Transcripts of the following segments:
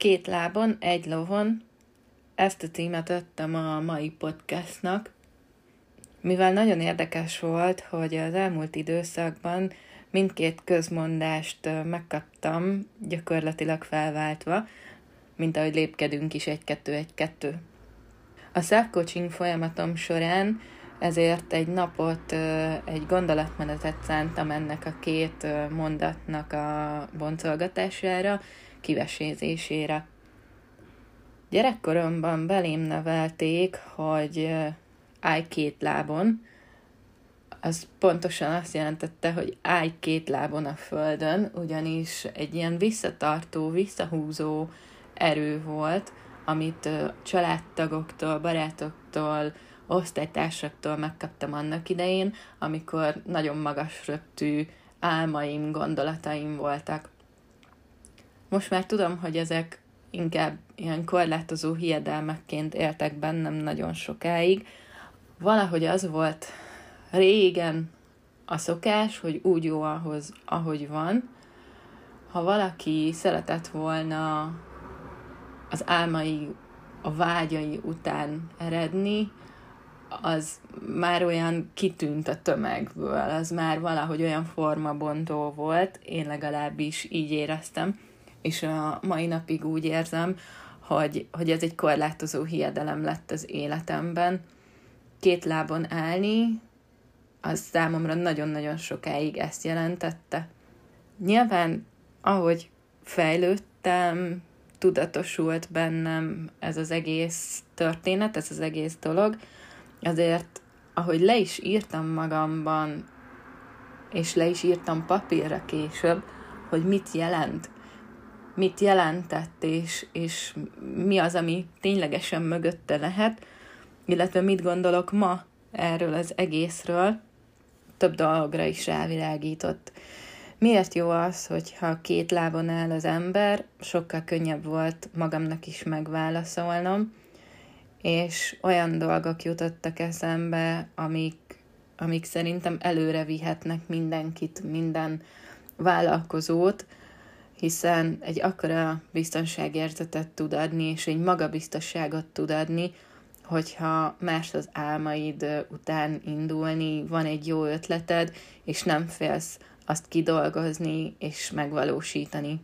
Két lábon, egy lovon. Ezt a címet adtam a mai podcastnak, mivel nagyon érdekes volt, hogy az elmúlt időszakban mindkét közmondást megkaptam, gyakorlatilag felváltva, mint ahogy lépkedünk is egy-kettő-egy-kettő. A self-coaching folyamatom során ezért egy napot, egy gondolatmenetet szántam ennek a két mondatnak a boncolgatására, kivesézésére. Gyerekkoromban belém nevelték, hogy állj két lábon, az pontosan azt jelentette, hogy állj két lábon a földön, ugyanis egy ilyen visszatartó, visszahúzó erő volt, amit családtagoktól, barátoktól, osztálytársaktól megkaptam annak idején, amikor nagyon magas röptű álmaim, gondolataim voltak. Most már tudom, hogy ezek inkább ilyen korlátozó hiedelmekként éltek bennem nagyon sokáig. Valahogy az volt régen a szokás, hogy úgy jó ahhoz, ahogy van. Ha valaki szeretett volna az álmai, a vágyai után eredni, az már olyan kitűnt a tömegből, az már valahogy olyan formabontó volt, én legalábbis így éreztem, és a mai napig úgy érzem, hogy, hogy ez egy korlátozó hiedelem lett az életemben. Két lábon állni, az számomra nagyon-nagyon sokáig ezt jelentette. Nyilván, ahogy fejlődtem, tudatosult bennem ez az egész történet, ez az egész dolog, azért, ahogy le is írtam magamban, és le is írtam papírra később, hogy mit jelent, mit jelentett, és, és mi az, ami ténylegesen mögötte lehet, illetve mit gondolok ma erről az egészről, több dologra is rávilágított. Miért jó az, hogyha két lábon áll az ember, sokkal könnyebb volt magamnak is megválaszolnom, és olyan dolgok jutottak eszembe, amik, amik szerintem előre vihetnek mindenkit, minden vállalkozót, hiszen egy akkora biztonságérzetet tud adni, és egy magabiztosságot tud adni, hogyha más az álmaid után indulni, van egy jó ötleted, és nem félsz azt kidolgozni és megvalósítani.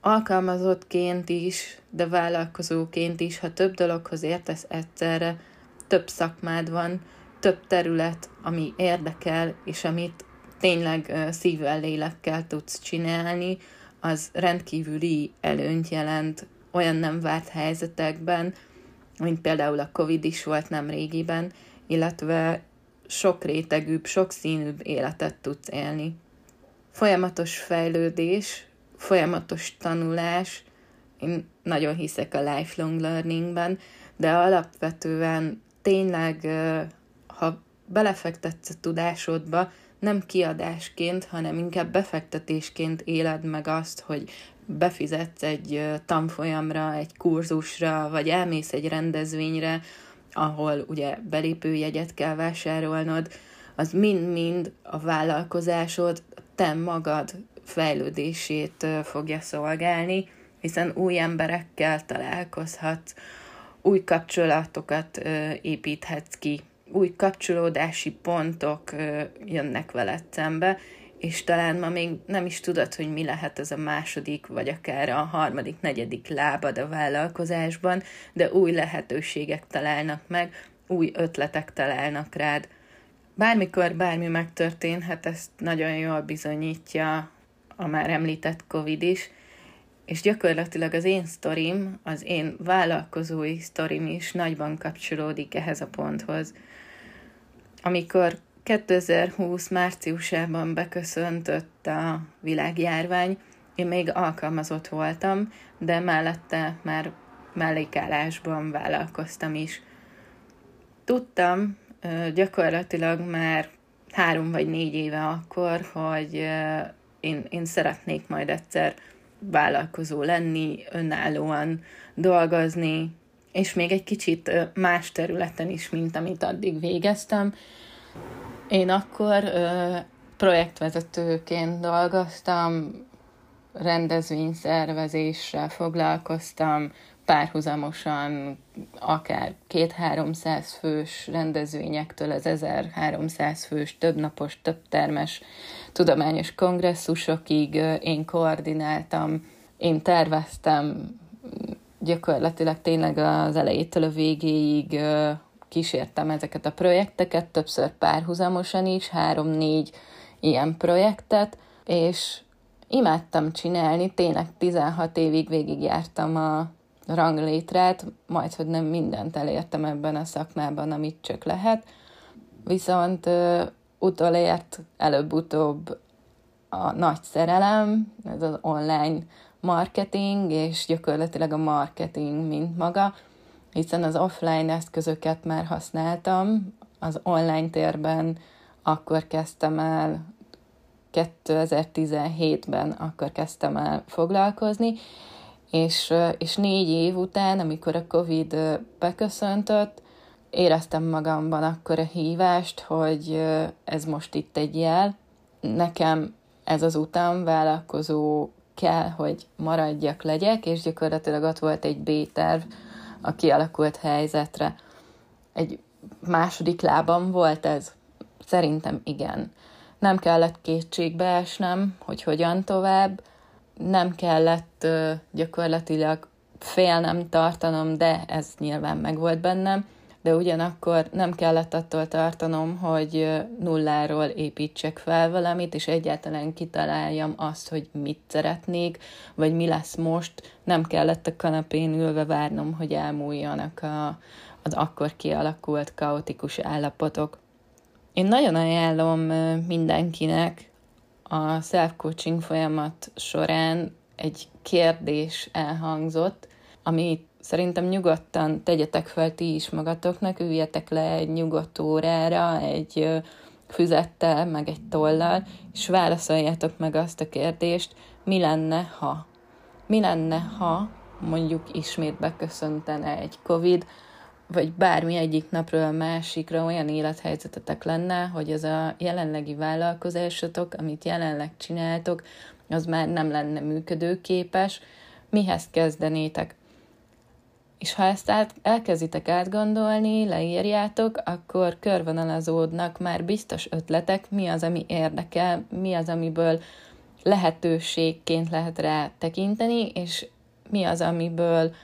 Alkalmazottként is, de vállalkozóként is, ha több dologhoz értesz egyszerre, több szakmád van, több terület, ami érdekel, és amit tényleg szívvel, lélekkel tudsz csinálni, az rendkívüli előnyt jelent olyan nem várt helyzetekben, mint például a Covid is volt nem régiben, illetve sok rétegűbb, sok színűbb életet tudsz élni. Folyamatos fejlődés, folyamatos tanulás, én nagyon hiszek a lifelong learningben, de alapvetően tényleg, ha belefektetsz a tudásodba, nem kiadásként, hanem inkább befektetésként éled meg azt, hogy befizetsz egy tanfolyamra, egy kurzusra, vagy elmész egy rendezvényre, ahol ugye belépőjegyet kell vásárolnod, az mind-mind a vállalkozásod, te magad fejlődését fogja szolgálni, hiszen új emberekkel találkozhatsz, új kapcsolatokat építhetsz ki, új kapcsolódási pontok jönnek veled szembe, és talán ma még nem is tudod, hogy mi lehet ez a második, vagy akár a harmadik, negyedik lábad a vállalkozásban, de új lehetőségek találnak meg, új ötletek találnak rád. Bármikor bármi megtörténhet, ezt nagyon jól bizonyítja a már említett Covid is, és gyakorlatilag az én sztorim, az én vállalkozói sztorim is nagyban kapcsolódik ehhez a ponthoz. Amikor 2020 márciusában beköszöntött a világjárvány, én még alkalmazott voltam, de mellette már mellékállásban vállalkoztam is. Tudtam gyakorlatilag már három vagy négy éve akkor, hogy én, én szeretnék majd egyszer vállalkozó lenni, önállóan dolgozni, és még egy kicsit más területen is, mint amit addig végeztem. Én akkor projektvezetőként dolgoztam, rendezvényszervezéssel foglalkoztam, párhuzamosan akár két-háromszáz fős rendezvényektől az 1300 fős, többnapos, többtermes tudományos kongresszusokig én koordináltam, én terveztem, gyakorlatilag tényleg az elejétől a végéig kísértem ezeket a projekteket, többször párhuzamosan is, három-négy ilyen projektet, és imádtam csinálni, tényleg 16 évig végigjártam a ranglétrát, majd, hogy nem mindent elértem ebben a szakmában, amit csak lehet. Viszont uh, utolért előbb-utóbb a nagy szerelem, ez az online marketing, és gyakorlatilag a marketing, mint maga, hiszen az offline eszközöket már használtam, az online térben akkor kezdtem el 2017-ben akkor kezdtem el foglalkozni, és, és négy év után, amikor a Covid beköszöntött, éreztem magamban akkor a hívást, hogy ez most itt egy jel. Nekem ez az utam vállalkozó kell, hogy maradjak, legyek, és gyakorlatilag ott volt egy B-terv a kialakult helyzetre. Egy második lábam volt ez? Szerintem igen. Nem kellett kétségbe esnem, hogy hogyan tovább, nem kellett uh, gyakorlatilag félnem, tartanom, de ez nyilván megvolt bennem, de ugyanakkor nem kellett attól tartanom, hogy nulláról építsek fel valamit, és egyáltalán kitaláljam azt, hogy mit szeretnék, vagy mi lesz most. Nem kellett a kanapén ülve várnom, hogy elmúljanak a, az akkor kialakult kaotikus állapotok. Én nagyon ajánlom mindenkinek a self-coaching folyamat során egy kérdés elhangzott, amit szerintem nyugodtan tegyetek fel ti is magatoknak, üljetek le egy nyugodt órára, egy füzettel, meg egy tollal, és válaszoljátok meg azt a kérdést, mi lenne, ha? Mi lenne, ha mondjuk ismét beköszöntene egy Covid, vagy bármi egyik napról a másikra olyan élethelyzetetek lenne, hogy ez a jelenlegi vállalkozásotok, amit jelenleg csináltok, az már nem lenne működőképes, mihez kezdenétek? És ha ezt át, elkezditek átgondolni, leírjátok, akkor körvonalazódnak már biztos ötletek, mi az, ami érdekel, mi az, amiből lehetőségként lehet rá tekinteni, és mi az, amiből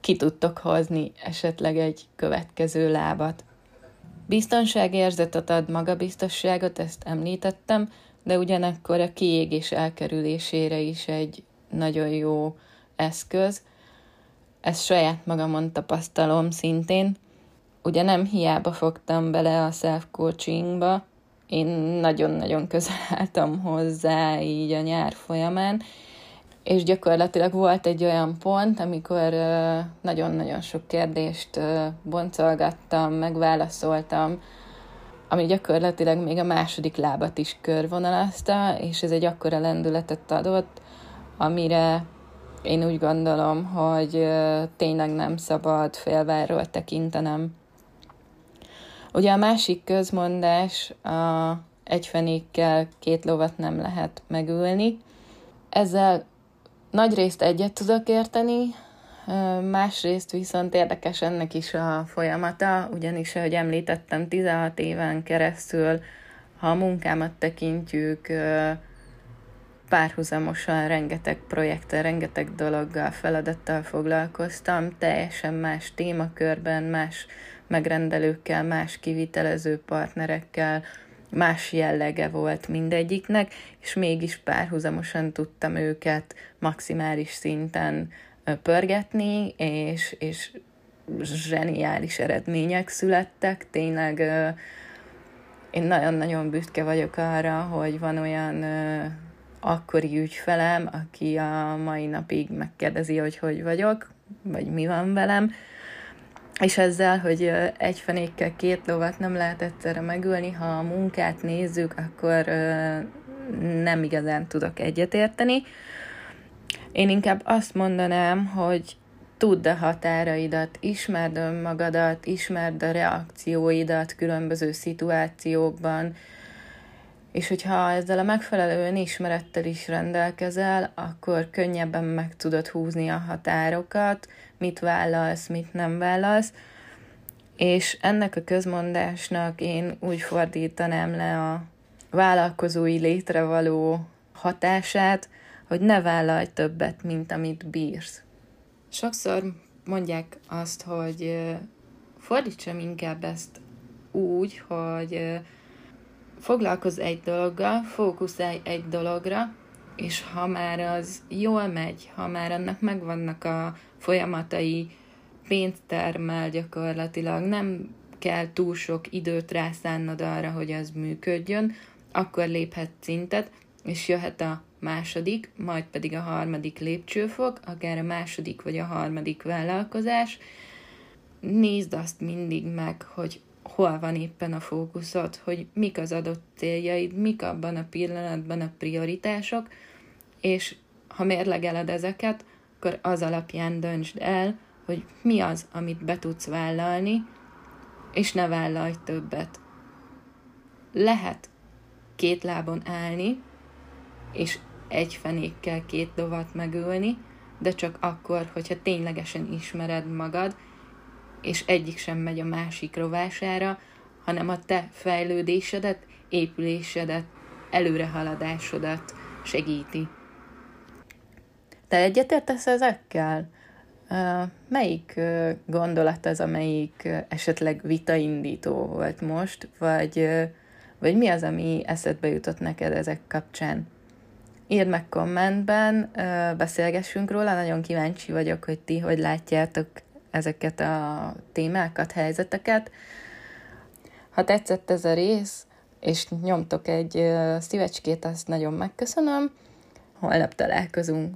ki tudtok hozni esetleg egy következő lábat. Biztonságérzetet ad magabiztosságot, ezt említettem, de ugyanakkor a kiégés elkerülésére is egy nagyon jó eszköz. Ezt saját magamon tapasztalom szintén. Ugye nem hiába fogtam bele a self-coachingba, én nagyon-nagyon közel álltam hozzá így a nyár folyamán, és gyakorlatilag volt egy olyan pont, amikor nagyon-nagyon sok kérdést boncolgattam, megválaszoltam, ami gyakorlatilag még a második lábat is körvonalazta, és ez egy akkora lendületet adott, amire én úgy gondolom, hogy tényleg nem szabad félvárról tekintenem. Ugye a másik közmondás a egyfenékkel két lovat nem lehet megülni. Ezzel nagy részt egyet tudok érteni, másrészt viszont érdekes ennek is a folyamata, ugyanis, ahogy említettem, 16 éven keresztül, ha a munkámat tekintjük, párhuzamosan rengeteg projekttel, rengeteg dologgal, feladattal foglalkoztam, teljesen más témakörben, más megrendelőkkel, más kivitelező partnerekkel, más jellege volt mindegyiknek, és mégis párhuzamosan tudtam őket maximális szinten pörgetni, és, és zseniális eredmények születtek. Tényleg én nagyon-nagyon büszke vagyok arra, hogy van olyan akkori ügyfelem, aki a mai napig megkérdezi, hogy hogy vagyok, vagy mi van velem, és ezzel, hogy egy fenékkel két lovat nem lehet egyszerre megölni, ha a munkát nézzük, akkor nem igazán tudok egyetérteni. Én inkább azt mondanám, hogy tudd a határaidat, ismerd önmagadat, ismerd a reakcióidat különböző szituációkban, És hogyha ezzel a megfelelő önismerettel is rendelkezel, akkor könnyebben meg tudod húzni a határokat, mit vállalsz, mit nem vállalsz, és ennek a közmondásnak én úgy fordítanám le a vállalkozói létrevaló hatását, hogy ne vállalj többet, mint amit bírsz. Sokszor mondják azt, hogy fordítsam inkább ezt úgy, hogy foglalkozz egy dologgal, fókuszálj egy dologra, és ha már az jól megy, ha már annak megvannak a folyamatai, pénzt termel gyakorlatilag, nem kell túl sok időt rászánnod arra, hogy az működjön, akkor léphet szintet, és jöhet a második, majd pedig a harmadik lépcsőfok, akár a második vagy a harmadik vállalkozás. Nézd azt mindig meg, hogy hol van éppen a fókuszod, hogy mik az adott céljaid, mik abban a pillanatban a prioritások, és ha mérlegeled ezeket, akkor az alapján döntsd el, hogy mi az, amit be tudsz vállalni, és ne vállalj többet. Lehet két lábon állni, és egy fenékkel két dovat megölni, de csak akkor, hogyha ténylegesen ismered magad, és egyik sem megy a másik rovására, hanem a te fejlődésedet, épülésedet, előrehaladásodat segíti. Te egyetértesz ezekkel? Melyik gondolat az, amelyik esetleg vitaindító volt most, vagy, vagy mi az, ami eszedbe jutott neked ezek kapcsán? Írd meg kommentben, beszélgessünk róla, nagyon kíváncsi vagyok, hogy ti hogy látjátok ezeket a témákat, helyzeteket. Ha tetszett ez a rész, és nyomtok egy szívecskét, azt nagyon megköszönöm. Holnap találkozunk.